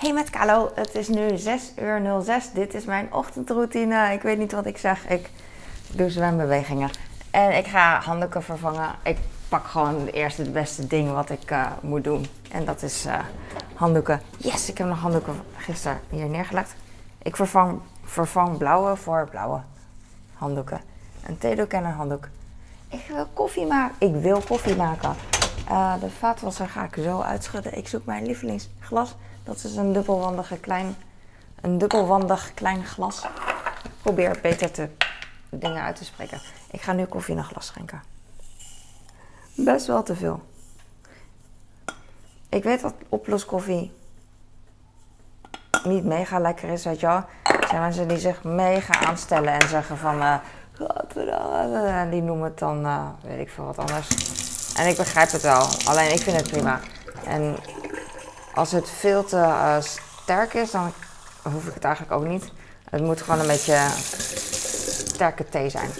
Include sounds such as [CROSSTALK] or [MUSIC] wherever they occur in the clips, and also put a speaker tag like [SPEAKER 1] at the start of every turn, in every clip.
[SPEAKER 1] Hey met Kalo, het is nu 6 uur 06. Dit is mijn ochtendroutine. Ik weet niet wat ik zeg. Ik doe zwembewegingen. En ik ga handdoeken vervangen. Ik pak gewoon het eerste het beste ding wat ik uh, moet doen. En dat is uh, handdoeken. Yes, ik heb nog handdoeken gisteren hier neergelegd. Ik vervang, vervang blauwe voor blauwe handdoeken. Een theedoek en een handdoek. Ik wil koffie maken. Ik wil koffie maken. Uh, de vaatwasser ga ik zo uitschudden. Ik zoek mijn lievelingsglas. Dat is een dubbelwandige klein, een dubbelwandig klein glas. Ik probeer beter te, dingen uit te spreken. Ik ga nu koffie in een glas schenken. Best wel te veel. Ik weet dat oploskoffie niet mega lekker is, weet je wel. Er zijn mensen die zich mega aanstellen en zeggen van... Uh, die noemen het dan, uh, weet ik veel wat anders. En ik begrijp het wel. Alleen ik vind het prima. En als het veel te uh, sterk is, dan hoef ik het eigenlijk ook niet. Het moet gewoon een beetje sterke thee zijn.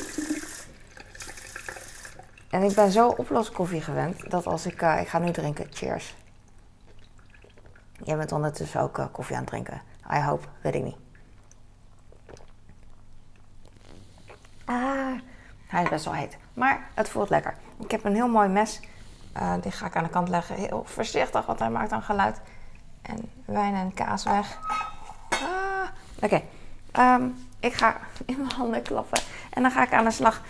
[SPEAKER 1] En ik ben zo oploskoffie gewend dat als ik. Uh, ik ga nu drinken. Cheers. Jij bent ondertussen ook uh, koffie aan het drinken. I hope, weet ik niet. Ah, hij is best wel heet. Maar het voelt lekker. Ik heb een heel mooi mes. Uh, die ga ik aan de kant leggen. Heel voorzichtig, want hij maakt dan geluid. En wijn en kaas weg. Ah, Oké. Um, ik ga [LAUGHS] in mijn handen klappen. En dan ga ik aan de slag.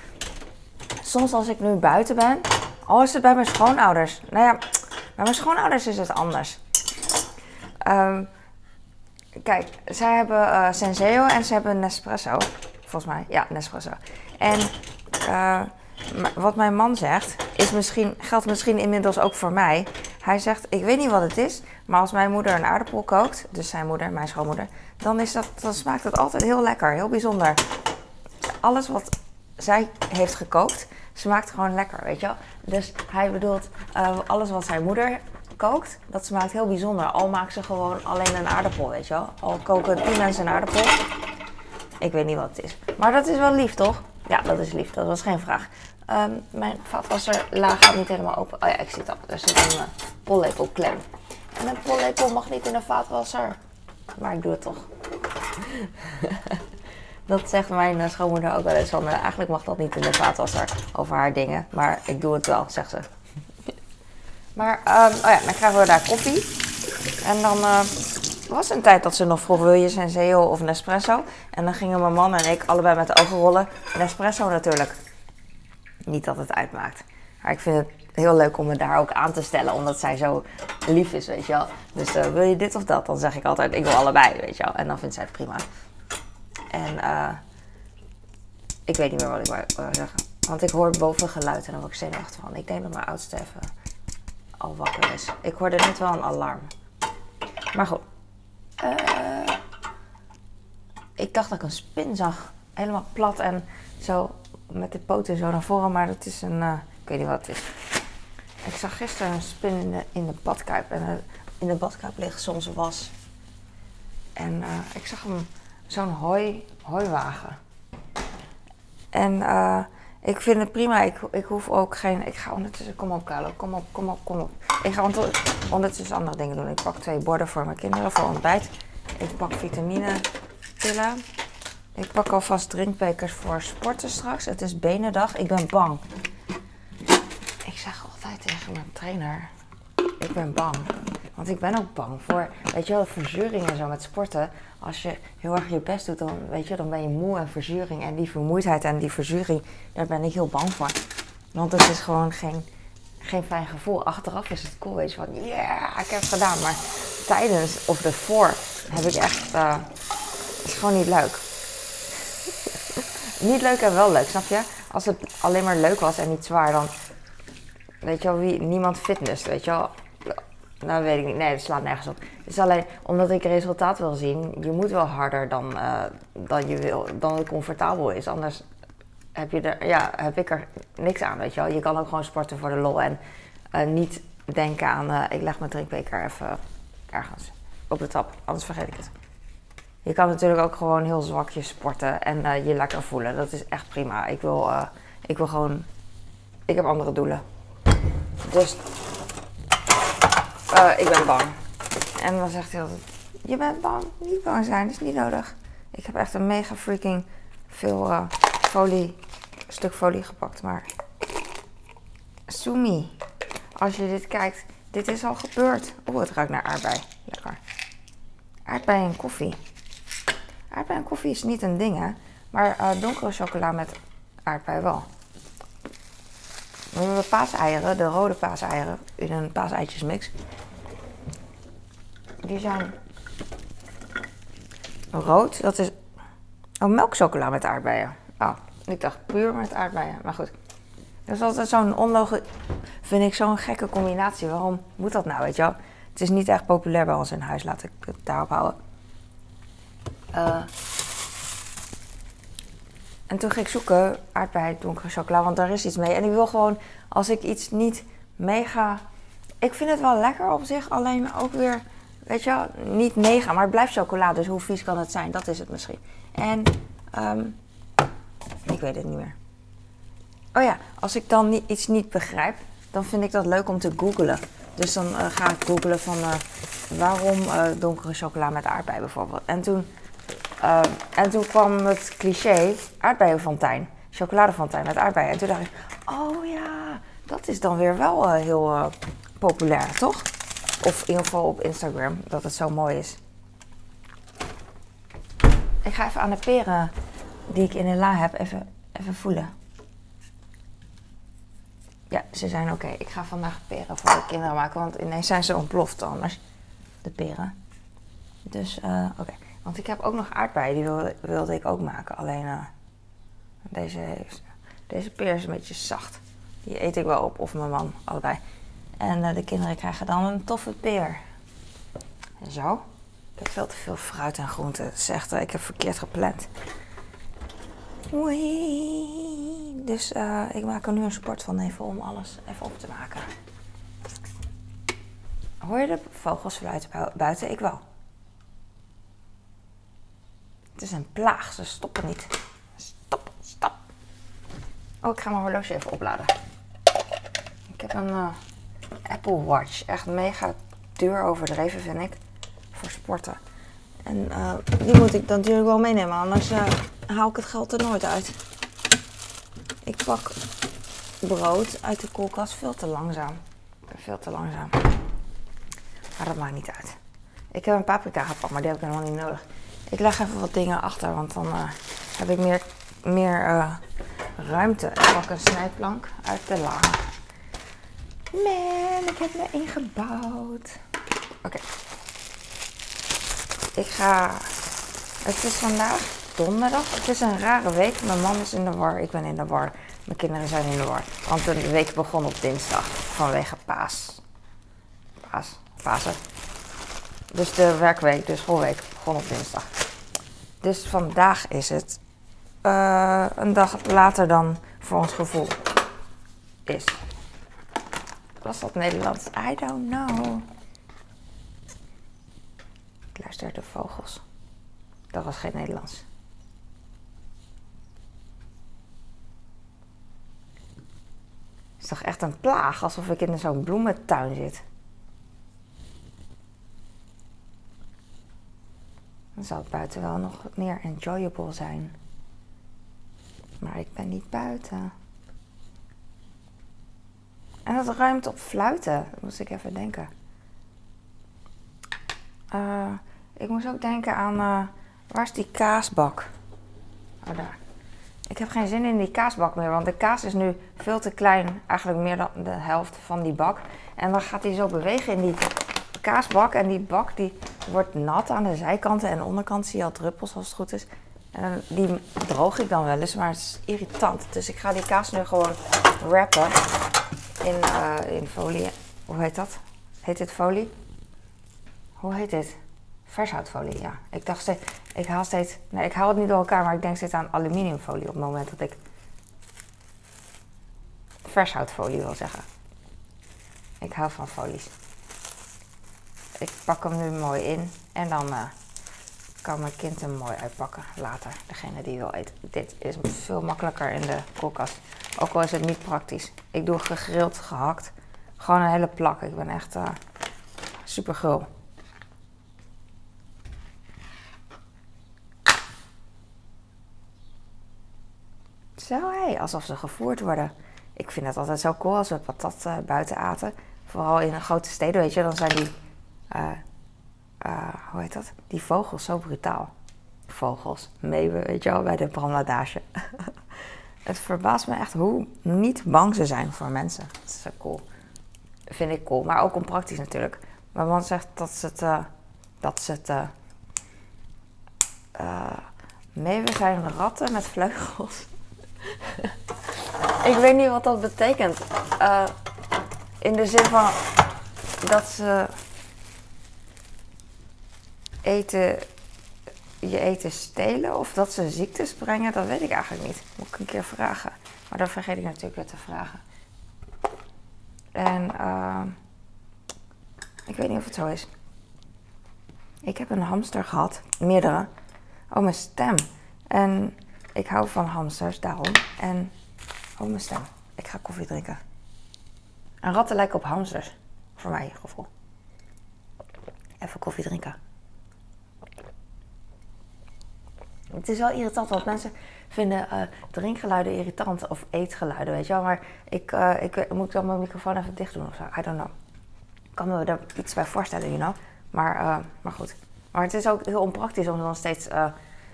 [SPEAKER 1] Soms als ik nu buiten ben. Oh, is het bij mijn schoonouders? Nou ja, bij mijn schoonouders is het anders. Um, kijk, zij hebben uh, Senseo en ze hebben Nespresso. Volgens mij, ja, Nespresso. En uh, wat mijn man zegt, is misschien, geldt misschien inmiddels ook voor mij. Hij zegt, ik weet niet wat het is, maar als mijn moeder een aardappel kookt, dus zijn moeder, mijn schoonmoeder, dan, is dat, dan smaakt het altijd heel lekker, heel bijzonder. Alles wat zij heeft gekookt, smaakt gewoon lekker, weet je wel. Dus hij bedoelt, uh, alles wat zijn moeder kookt, dat smaakt heel bijzonder. Al maakt ze gewoon alleen een aardappel, weet je wel. Al koken tien mensen een aardappel. Ik weet niet wat het is. Maar dat is wel lief, toch? Ja, dat is lief. Dat was geen vraag. Um, mijn vaatwasser laag gaat niet helemaal open. Oh ja, ik zie het al. Er zit een uh, pollepel klem. En een pollepel mag niet in de vaatwasser. Maar ik doe het toch. [LAUGHS] dat zegt mijn uh, schoonmoeder ook wel eens. Van, uh, eigenlijk mag dat niet in de vaatwasser over haar dingen. Maar ik doe het wel, zegt ze. [LAUGHS] maar, um, oh ja, dan krijgen we daar koffie. En dan was een tijd dat ze nog vroeg, wil je Senseo of Nespresso? En dan gingen mijn man en ik allebei met de ogen rollen. Nespresso natuurlijk. Niet dat het uitmaakt. Maar ik vind het heel leuk om me daar ook aan te stellen, omdat zij zo lief is, weet je wel. Dus uh, wil je dit of dat? Dan zeg ik altijd, ik wil allebei, weet je wel. En dan vindt zij het prima. En uh, ik weet niet meer wat ik wou zeggen. Want ik hoor boven geluid en dan word ik zenuwachtig van. Ik denk dat mijn oudste even al wakker is. Ik hoorde net wel een alarm. Maar goed. Uh, ik dacht dat ik een spin zag. Helemaal plat en zo met de poten zo naar voren. Maar dat is een... Uh, ik weet niet wat het is. Ik zag gisteren een spin in de, in de badkuip. En uh, in de badkuip ligt soms was. En ik zag hem zo'n hooi, hooiwagen. En ik vind het prima. Ik, ik hoef ook geen... Ik ga ondertussen... Kom op, Carlo. Kom op, kom op, kom op. Ik ga ondertussen andere dingen doen. Ik pak twee borden voor mijn kinderen voor ontbijt. Ik pak vitamine pillen. Ik pak alvast drinkbekers voor sporten straks. Het is benendag. Ik ben bang. Ik zeg altijd tegen mijn trainer... Ik ben bang. Want ik ben ook bang voor, weet je wel, verzuring en zo met sporten. Als je heel erg je best doet, dan, weet je, dan ben je moe en verzuring. En die vermoeidheid en die verzuring, daar ben ik heel bang voor. Want het is gewoon geen, geen fijn gevoel. Achteraf is het cool, weet je, van ja, yeah, ik heb het gedaan. Maar tijdens of ervoor heb ik echt, uh, is gewoon niet leuk. [LAUGHS] niet leuk en wel leuk, snap je? Als het alleen maar leuk was en niet zwaar, dan, weet je wel, wie, niemand fitness, weet je wel nou, weet ik niet. Nee, dat slaat nergens op. Het is alleen omdat ik resultaat wil zien. Je moet wel harder dan, uh, dan, je wil, dan het comfortabel is. Anders heb, je er, ja, heb ik er niks aan, weet je wel. Je kan ook gewoon sporten voor de lol. En uh, niet denken aan... Uh, ik leg mijn drinkbeker even ergens op de tap. Anders vergeet ik het. Je kan natuurlijk ook gewoon heel zwakjes sporten. En je lekker voelen. Dat is echt prima. Ik wil, ik wil gewoon... Ik heb andere doelen. Dus uh, ik ben bang. En dan zegt hij altijd, Je bent bang? Niet bang zijn, dat is niet nodig. Ik heb echt een mega freaking veel uh, folie, stuk folie gepakt. Maar Sumi, als je dit kijkt, dit is al gebeurd. Oh, het ruikt naar aardbei. Lekker. Aardbei en koffie. Aardbei en koffie is niet een ding, hè? Maar uh, donkere chocola met aardbei wel. We hebben paaseieren, de rode paaseieren in een paaseitjesmix. Die zijn rood. Dat is oh, melkchocola met aardbeien. Oh, ik dacht puur met aardbeien. Maar goed. Dat is altijd zo'n onlogisch... Vind ik zo'n gekke combinatie. Waarom moet dat nou, weet je wel? Het is niet echt populair bij ons in huis. Laat ik het daarop houden. Uh, en toen ging ik zoeken aardbei, donkere chocola, want daar is iets mee. En ik wil gewoon, als ik iets niet mega... Ik vind het wel lekker op zich, alleen ook weer, weet je wel, niet mega. Maar het blijft chocola, dus hoe vies kan het zijn? Dat is het misschien. En, um, ik weet het niet meer. Oh ja, als ik dan iets niet begrijp, dan vind ik dat leuk om te googlen. Dus dan uh, ga ik googlen van uh, waarom uh, donkere chocola met aardbei bijvoorbeeld. En toen en toen kwam het cliché aardbeienfontein, chocoladefontein met aardbeien. En toen dacht ik, oh ja, dat is dan weer wel heel populair, toch? Of in ieder geval op Instagram, dat het zo mooi is. Ik ga even aan de peren die ik in de la heb even, even voelen. Ja, ze zijn oké. Ik ga vandaag peren voor de kinderen maken, want ineens zijn ze ontploft anders, de peren. Dus, oké. Want ik heb ook nog aardbeien, die wilde, wilde ik ook maken. Alleen uh, deze, deze peer is een beetje zacht. Die eet ik wel op, of mijn man, allebei. En uh, de kinderen krijgen dan een toffe peer. Zo. Ik heb veel te veel fruit en groenten. Het is echt, uh, ik heb verkeerd gepland. Oei. Dus ik maak er nu een sport van even om alles even op te maken. Hoor je de vogels fluiten buiten? Ik wel. Het is een plaag, ze stoppen niet. Stop, stop. Oh, ik ga mijn horloge even opladen. Ik heb een Apple Watch. Echt mega duur overdreven, vind ik. Voor sporten. En die moet ik natuurlijk wel meenemen, anders uh, haal ik het geld er nooit uit. Ik pak brood uit de koelkast veel te langzaam. Veel te langzaam. Maar dat maakt niet uit. Ik heb een paprika gepakt, maar die heb ik helemaal niet nodig. Ik leg even wat dingen achter, want dan uh, heb ik meer, meer ruimte. Ik pak een snijplank uit de la. Man, ik heb me ingebouwd. Oké. Ik ga... Het is vandaag donderdag. Het is een rare week. Mijn man is in de war. Ik ben in de war. Mijn kinderen zijn in de war. Want de week begon op dinsdag. Vanwege paas. Paas. Pasen. Dus de werkweek, de schoolweek, begon op dinsdag. Dus vandaag is het uh, een dag later dan voor ons gevoel is. Was dat Nederlands? I don't know. Ik luister de vogels. Dat was geen Nederlands. Het is toch echt een plaag, alsof ik in zo'n bloementuin zit. dan zou het buiten wel nog meer enjoyable zijn. Maar ik ben niet buiten. En dat ruimt op fluiten. Moest ik even denken. Uh, ik moest ook denken aan. Uh, waar is die kaasbak? Oh, daar. Ik heb geen zin in die kaasbak meer, want de kaas is nu veel te klein. Eigenlijk meer dan de helft van die bak. En dan gaat hij zo bewegen in die kaasbak. En die bak die wordt nat aan de zijkanten en de onderkant zie je al druppels als het goed is. En die droog ik dan wel eens, maar het is irritant. Dus ik ga die kaas nu gewoon wrappen in, uh, in folie. Hoe heet dat? Heet dit folie? Hoe heet dit? Vershoutfolie, ja. Ik dacht steeds, ik haal steeds, nee, ik haal het niet door elkaar, maar ik denk steeds aan aluminiumfolie op het moment dat ik vershoutfolie wil zeggen. Ik hou van folies ik pak hem nu mooi in en dan uh, kan mijn kind hem mooi uitpakken later. Degene die wil eten. Dit is veel makkelijker in de koelkast. Ook al is het niet praktisch. Ik doe gegrild, gehakt. Gewoon een hele plak. Ik ben echt eh, uh, super gul. Zo hé, alsof ze gevoerd worden. Ik vind dat altijd zo cool als we patat uh, buiten aten. Vooral in een grote steden, weet je, dan zijn die. Eh, hoe heet dat? Die vogels zo brutaal. Vogels, meeuwen, weet je wel, bij de brandladage. [LAUGHS] het verbaast me echt hoe niet bang ze zijn voor mensen. Dat is zo cool. Vind ik cool, maar ook onpraktisch natuurlijk. Mijn man zegt dat ze het, dat ze het meeuwen zijn ratten met vleugels. [LAUGHS] ik weet niet wat dat betekent. Uh, in de zin van dat ze eten, je eten stelen of dat ze ziektes brengen, dat weet ik eigenlijk niet. Moet ik een keer vragen. Maar dan vergeet ik natuurlijk weer te vragen. En uh, ik weet niet of het zo is. Ik heb een hamster gehad, meerdere. Oh, mijn stem. En ik hou van hamsters, daarom. En, oh, mijn stem. Ik ga koffie drinken. En ratten lijken op hamsters. Voor mij gevoel. Even koffie drinken. Het is wel irritant, want mensen vinden uh, drinkgeluiden irritant of eetgeluiden, weet je wel. Maar ik, uh, ik moet dan mijn microfoon even dicht doen of zo. I don't know. Ik kan me er iets bij voorstellen, you know. Maar, uh, maar goed. Maar het is ook heel onpraktisch om dan steeds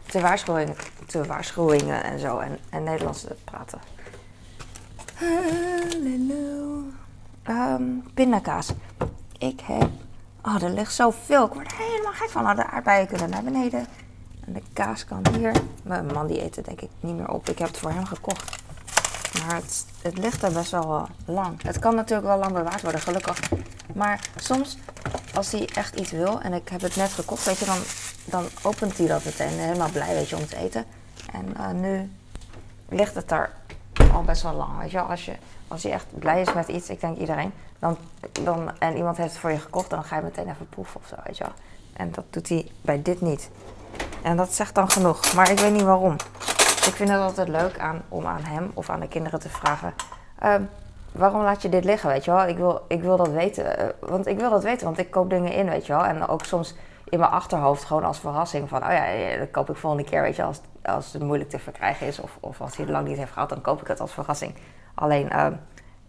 [SPEAKER 1] te, waarschuwingen, te waarschuwingen en zo en, en Nederlands te praten. Um, pindakaas. Ik heb. Oh, er ligt zoveel. Ik word er helemaal gek van. De aardbeien kunnen naar beneden. De kaas kan hier. Mijn man die eet het denk ik niet meer op. Ik heb het voor hem gekocht. Maar het, het ligt er best wel uh, lang. Het kan natuurlijk wel lang bewaard worden, gelukkig. Maar soms, als hij echt iets wil en ik heb het net gekocht, weet je, dan, dan opent hij dat meteen. Helemaal blij, weet je, om te eten. En uh, nu ligt het daar al best wel lang. Weet je als, je, als je echt blij is met iets, ik denk iedereen, dan, dan, en iemand heeft het voor je gekocht, dan ga je meteen even proeven of zo, weet je wel. En dat doet hij bij dit niet. En dat zegt dan genoeg, maar ik weet niet waarom. Ik vind het altijd leuk aan, om aan hem of aan de kinderen te vragen: uh, waarom laat je dit liggen, weet je wel? Ik wil, ik wil dat weten, uh, want ik wil dat weten, want ik koop dingen in, weet je wel. En ook soms in mijn achterhoofd gewoon als verrassing van, oh ja, dat koop ik volgende keer, weet je, als, als het moeilijk te verkrijgen is of, of als hij het lang niet heeft gehad, dan koop ik het als verrassing. Alleen, uh,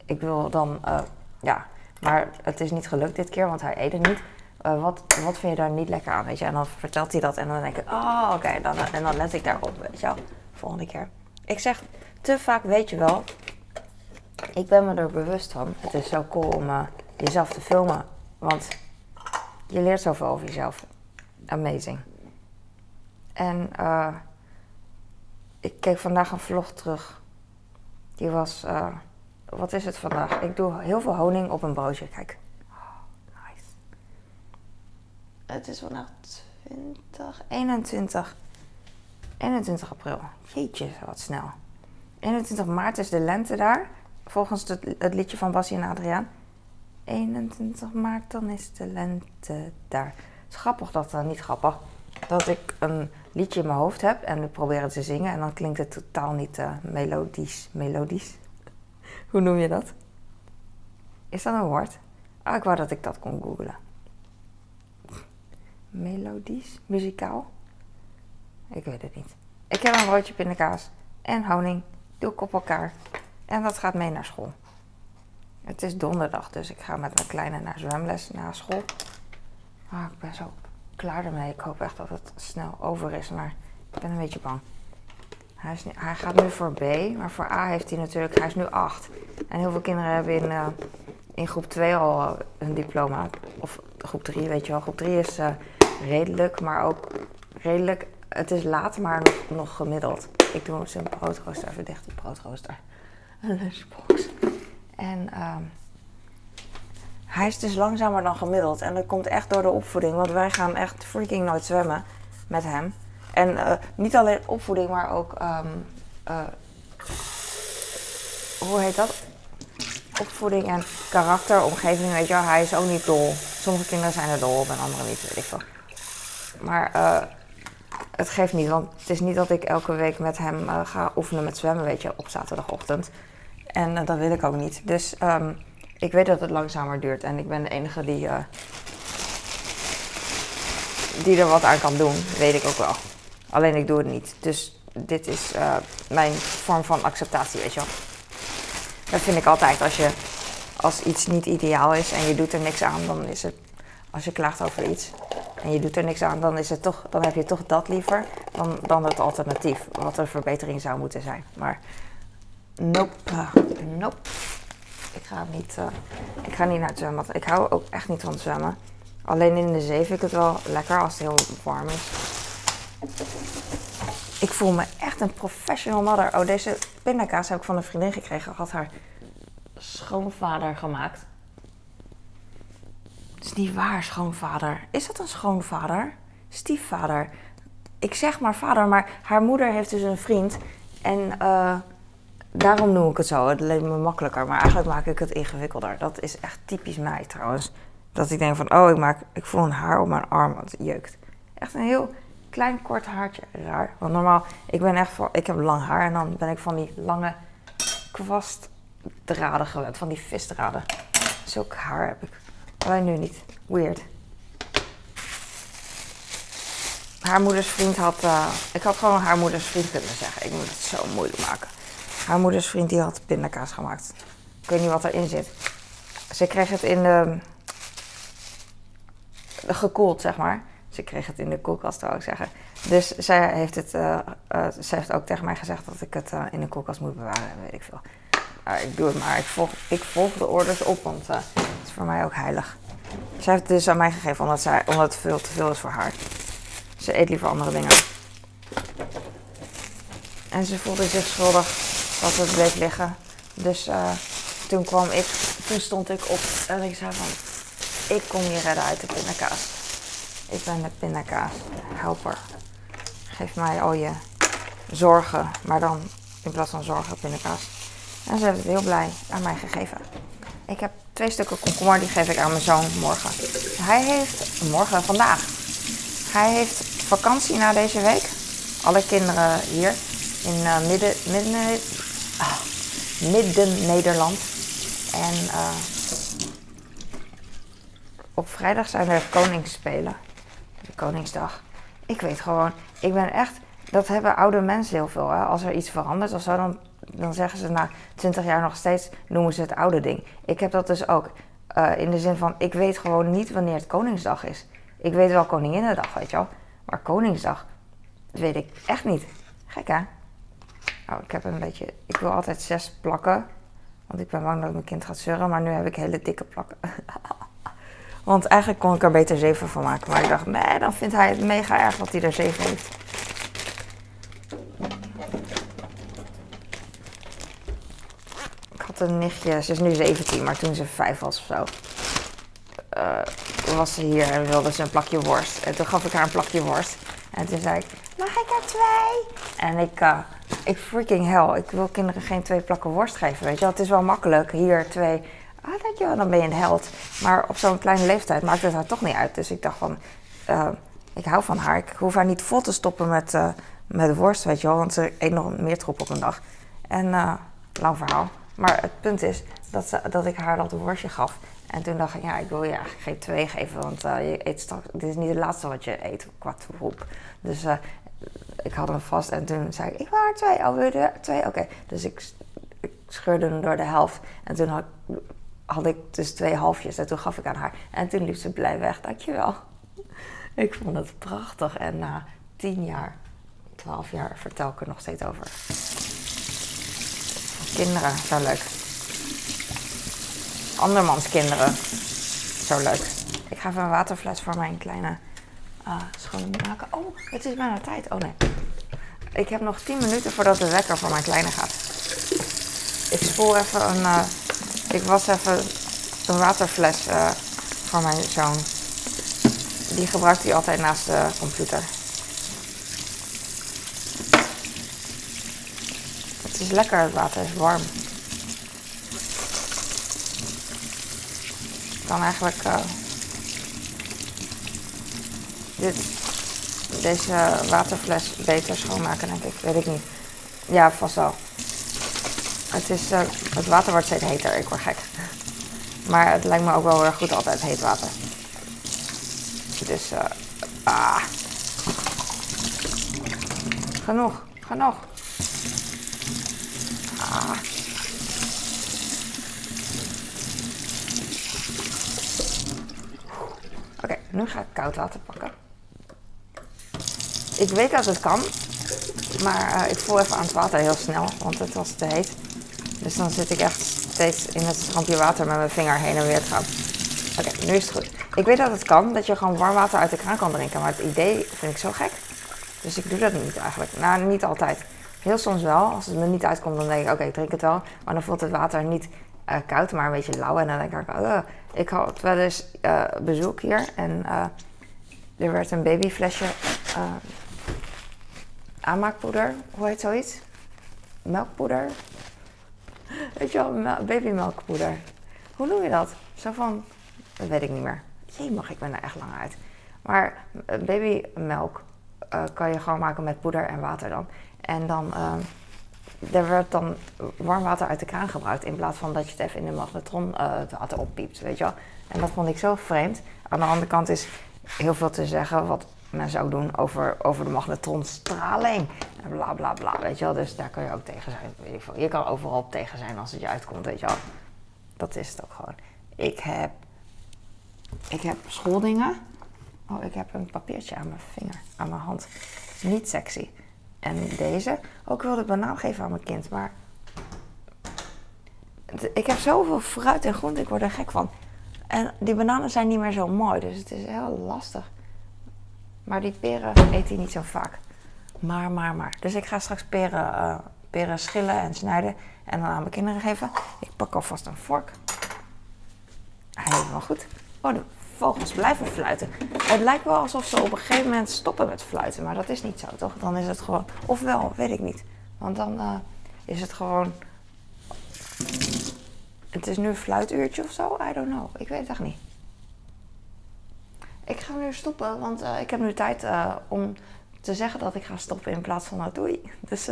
[SPEAKER 1] ik wil dan, uh, ja, maar het is niet gelukt dit keer, want hij eet het niet. Uh, wat, wat vind je daar niet lekker aan, weet je? En dan vertelt hij dat en dan denk ik, oh, oké, dan, en dan let ik daarop, weet je wel, volgende keer. Ik zeg, te vaak weet je wel, ik ben me er bewust van. Het is zo cool om jezelf te filmen, want je leert zoveel over jezelf amazing. En uh, ik keek vandaag een vlog terug. Die was, wat is het vandaag? Ik doe heel veel honing op een broodje. Kijk. Oh, nice. Het is vandaag 20, 21, 21 april. Jeetje, wat snel. 21 maart is de lente daar. Volgens het, het liedje van Bassie en Adriaan. 21 maart, dan is de lente daar. Het is grappig dat, uh, niet grappig, dat ik een liedje in mijn hoofd heb en ik probeer het te zingen en dan klinkt het totaal niet uh, melodisch. Melodisch? [LAUGHS] Hoe noem je dat? Is dat een woord? Ah, ik wou dat ik dat kon googlen. Melodisch? Muzikaal? Ik weet het niet. Ik heb een broodje pindakaas en honing. Doe ik op elkaar. En dat gaat mee naar school. Het is donderdag, dus ik ga met mijn kleine naar zwemles na school. Oh, ik ben zo klaar ermee. Ik hoop echt dat het snel over is, maar ik ben een beetje bang. Hij, is hij gaat nu voor B, maar voor A heeft hij natuurlijk, hij is nu 8. En heel veel kinderen hebben in, uh, in groep 2 al uh, een diploma. Of groep 3, weet je wel. Groep 3 is uh, redelijk, maar ook redelijk. Het is laat, maar nog, nog gemiddeld. Ik doe zijn broodrooster even dicht, de broodrooster. Een lunchbox. En uh, hij is dus langzamer dan gemiddeld. En dat komt echt door de opvoeding. Want wij gaan echt freaking nooit zwemmen met hem. En uh, niet alleen opvoeding, maar ook. Um, uh, hoe heet dat? Opvoeding en karakter, omgeving. Weet je wel, hij is ook niet dol. Sommige kinderen zijn er dol op en andere niet, weet ik veel. Maar uh, het geeft niet, want het is niet dat ik elke week met hem ga oefenen met zwemmen, weet je, op zaterdagochtend. En dat wil ik ook niet. Dus um, ik weet dat het langzamer duurt en ik ben de enige die, die er wat aan kan doen. Weet ik ook wel. Alleen ik doe het niet. Dus dit is eh, mijn vorm van acceptatie, weet je wel. Dat vind ik altijd. Als, je, als iets niet ideaal is en je doet er niks aan, dan is het... Als je klaagt over iets en je doet er niks aan, dan, is het toch, dan heb je toch dat liever dan, dan het alternatief. Wat een verbetering zou moeten zijn. Maar nope, nope. Ik ga niet, uh, ik ga niet naar het. Ik hou ook echt niet van zwemmen. Alleen in de zee vind ik het wel lekker als het heel warm is. Ik voel me echt een professional mother. Oh, deze pindakaas heb ik van een vriendin gekregen. Had haar schoonvader gemaakt. Is niet waar, schoonvader. Is dat een schoonvader? Stiefvader. Ik zeg maar vader, maar haar moeder heeft dus een vriend. En uh, daarom noem ik het zo. Het leek me makkelijker. Maar eigenlijk maak ik het ingewikkelder. Dat is echt typisch mij trouwens. Dat ik denk van, oh, ik, maak, ik voel een haar op mijn arm, want het jeukt. Echt een heel klein kort haartje. Raar. Want normaal, ik ben echt van, ik heb lang haar en dan ben ik van die lange kwastdraden gewend. Van die visdraden. Zulk haar heb ik. Alleen nu niet. Weird. Haar moeders vriend had. Uh, ik had gewoon haar moeders vriend kunnen zeggen. Ik moet het zo moeilijk maken. Haar moeders vriend die had pindakaas gemaakt. Ik weet niet wat erin zit. Ze kreeg het in de gekoeld, zeg maar. Ze kreeg het in de koelkast, zou ik zeggen. Dus zij heeft, het, uh, uh, zij heeft ook tegen mij gezegd dat ik het in de koelkast moet bewaren, weet ik veel. Ik doe het maar. Ik volg, ik volg de orders op, want het is voor mij ook heilig. Zij heeft het dus aan mij gegeven omdat, zij, omdat het veel te veel is voor haar. Ze eet liever andere dingen. En ze voelde zich schuldig dat het bleef liggen. Dus toen kwam ik, toen stond ik op en ik zei van, ik kom je redden uit de pindakaas. Ik ben de pindakaas helper. Geef mij al je zorgen, maar dan in plaats van zorgen pindakaas. En ze heeft het heel blij aan mij gegeven. Ik heb twee stukken komkommer, die geef ik aan mijn zoon morgen. Hij heeft, morgen, vandaag. Hij heeft vakantie na deze week. Alle kinderen hier in uh, midden, midden, ah, midden Nederland. En uh, op vrijdag zijn er koningsspelen. De Koningsdag. Ik weet gewoon, ik ben echt. Dat hebben oude mensen heel veel. Hè? Als er iets verandert of zo, dan, dan zeggen ze na 20 jaar nog steeds, noemen ze het oude ding. Ik heb dat dus ook. Uh, in de zin van, ik weet gewoon niet wanneer het Koningsdag is. Ik weet wel Koninginnedag, weet je wel. Maar Koningsdag, dat weet ik echt niet. Gek hè? Nou, ik heb een beetje. Ik wil altijd zes plakken. Want ik ben bang dat mijn kind gaat zeuren. Maar nu heb ik hele dikke plakken. [LAUGHS] Want eigenlijk kon ik er beter 7 van maken. Maar ik dacht, nee, dan vindt hij het mega erg dat hij er 7 heeft. Een nichtje, ze is nu 17, maar toen ze 5 was of zo. Uh, was ze hier en wilde ze een plakje worst. En toen gaf ik haar een plakje worst. En toen zei ik, mag ik er twee? En ik, uh, ik freaking hell, ik wil kinderen geen twee plakken worst geven, weet je wel. Het is wel makkelijk, hier twee ah, je, dan ben je een held. Maar op zo'n kleine leeftijd maakt het haar toch niet uit. Dus ik dacht van, uh, ik hou van haar. Ik hoef haar niet vol te stoppen met, met worst, weet je wel. Want ze eet nog meer troep op een dag. En lang verhaal. Maar het punt is dat, ze, dat ik haar dat worstje gaf. En toen dacht ik, ja, ik wil je eigenlijk geen twee geven. Want je eet straks, dit is niet het laatste wat je eet qua troep. Dus ik had hem vast en toen zei ik, ik wil haar twee. Oh, wil je twee? Oké. Dus ik, scheurde hem door de helft. En toen had had ik dus twee halfjes en toen gaf ik aan haar. En toen liep ze blij weg, dankjewel. [LAUGHS] Ik vond het prachtig en na tien jaar, twaalf jaar vertel ik er nog steeds over. Kinderen, zo leuk. Andermans kinderen, zo leuk. Ik ga even een waterfles voor mijn kleine uh, schone maken. Oh, het is bijna tijd. Oh nee. Ik heb nog 10 minuten voordat de wekker voor mijn kleine gaat. Ik spoor even een uh, ik was even een waterfles uh, voor mijn zoon. Die gebruikt hij altijd naast de computer. Het is lekker, het water is warm. Ik kan eigenlijk uh, dit, deze waterfles beter schoonmaken, denk ik. Weet ik niet. Ja, vast wel. Het, is, uh, het water wordt steeds heter, ik word gek. [LAUGHS] Maar het lijkt me ook wel erg goed altijd heet water. Dus, uh, ah. Genoeg. Genoeg. Ah. Oké, nu ga ik koud water pakken. Ik weet dat het kan, maar uh, ik voel even aan het water heel snel, want het was te heet. Dus dan zit ik echt steeds in het strandje water met mijn vinger heen en weer gaan. Oké, nu is het goed. Ik weet dat het kan, dat je gewoon warm water uit de kraan kan drinken, maar het idee vind ik zo gek. Dus ik doe dat niet eigenlijk. Nou, niet altijd. Heel soms wel. Als het me niet uitkomt, dan denk ik, oké, ik drink het wel. Maar dan voelt het water niet uh, koud, maar een beetje lauw. En dan denk ik, uh, ik had wel eens uh, bezoek hier. En er werd een babyflesje aanmaakpoeder. Hoe heet zoiets? Melkpoeder? Weet je wel, babymelkpoeder. Hoe noem je dat? Zo van, dat weet ik niet meer. Jee, mag ik ben er echt lang uit. Maar babymelk kan je gewoon maken met poeder en water dan. En dan, uh, er werd dan warm water uit de kraan gebruikt in plaats van dat je het even in de magnetron uh, water oppiept, weet je wel. En dat vond ik zo vreemd. Aan de andere kant is heel veel te zeggen wat mensen ook doen over, over de magnetronstraling. En bla bla bla, weet je wel. Dus daar kan je ook tegen zijn, weet ik veel. Je kan overal tegen zijn als het je uitkomt, weet je wel. Dat is het ook gewoon. Ik heb, ik heb schooldingen Oh, ik heb een papiertje aan mijn vinger, aan mijn hand. Niet sexy. En deze. Ook wilde ik banaan geven aan mijn kind, maar. Ik heb zoveel fruit en groente, ik word er gek van. En die bananen zijn niet meer zo mooi, dus het is heel lastig. Maar die peren eet hij niet zo vaak. Maar, maar, maar. Dus ik ga straks peren, uh, peren schillen en snijden en dan aan mijn kinderen geven. Ik pak alvast een vork. Hij wel goed. Oh, vogels blijven fluiten. Het lijkt wel alsof ze op een gegeven moment stoppen met fluiten, maar dat is niet zo, toch? Dan is het gewoon, ofwel, weet ik niet. Want dan uh, is het gewoon. Het is nu een fluituurtje of zo, I don't know. Ik weet het echt niet. Ik ga nu stoppen, want uh, ik heb nu tijd uh, om te zeggen dat ik ga stoppen in plaats van nou doei. [LAUGHS] Dus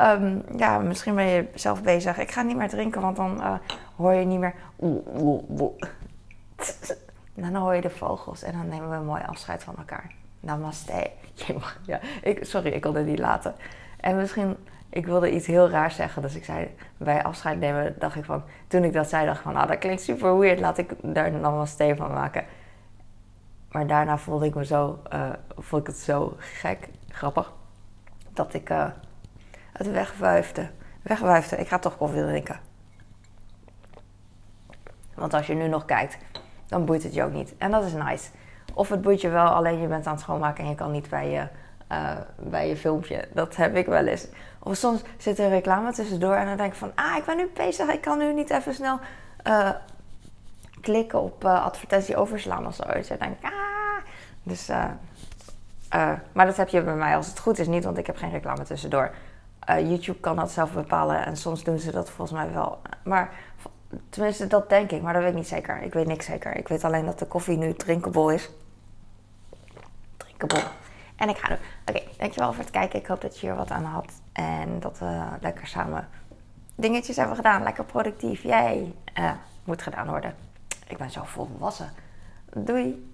[SPEAKER 1] um, ja, misschien ben je zelf bezig. Ik ga niet meer drinken, want dan hoor je niet meer. [LAUGHS] Dan hoor je de vogels en dan nemen we een mooi afscheid van elkaar. Namaste. [LAUGHS] Ja, ik, sorry, ik wilde niet laten. En misschien, ik wilde iets heel raars zeggen. Dus ik zei, bij afscheid nemen, dacht ik van... Toen ik dat zei, dacht ik van, nou, dat klinkt super weird. Laat ik daar namaste van maken. Maar daarna voelde ik me zo, uh, ik het zo gek, grappig. Dat ik uh, het wegwuifde. Wegwuifde. Ik ga toch koffie drinken. Want als je nu nog kijkt, dan boeit het je ook niet. En dat is nice. Of het boeit je wel, alleen je bent aan het schoonmaken en je kan niet bij je, uh, bij je filmpje. Dat heb ik wel eens. Of soms zit er reclame tussendoor en dan denk ik van... Ah, ik ben nu bezig, ik kan nu niet even snel uh, klikken op uh, advertentie overslaan of zo. Dus dan denk ik, ah... Dus, maar dat heb je bij mij als het goed is niet, want ik heb geen reclame tussendoor. YouTube kan dat zelf bepalen en soms doen ze dat volgens mij wel. Maar Tenminste, dat denk ik, maar dat weet ik niet zeker. Ik weet niks zeker. Ik weet alleen dat de koffie nu drinkable is. Drinkable. En ik ga nu. Oké, dankjewel voor het kijken. Ik hoop dat je hier wat aan had. En dat we lekker samen dingetjes hebben gedaan. Lekker productief. Jij uh, moet gedaan worden. Ik ben zo volwassen. Doei.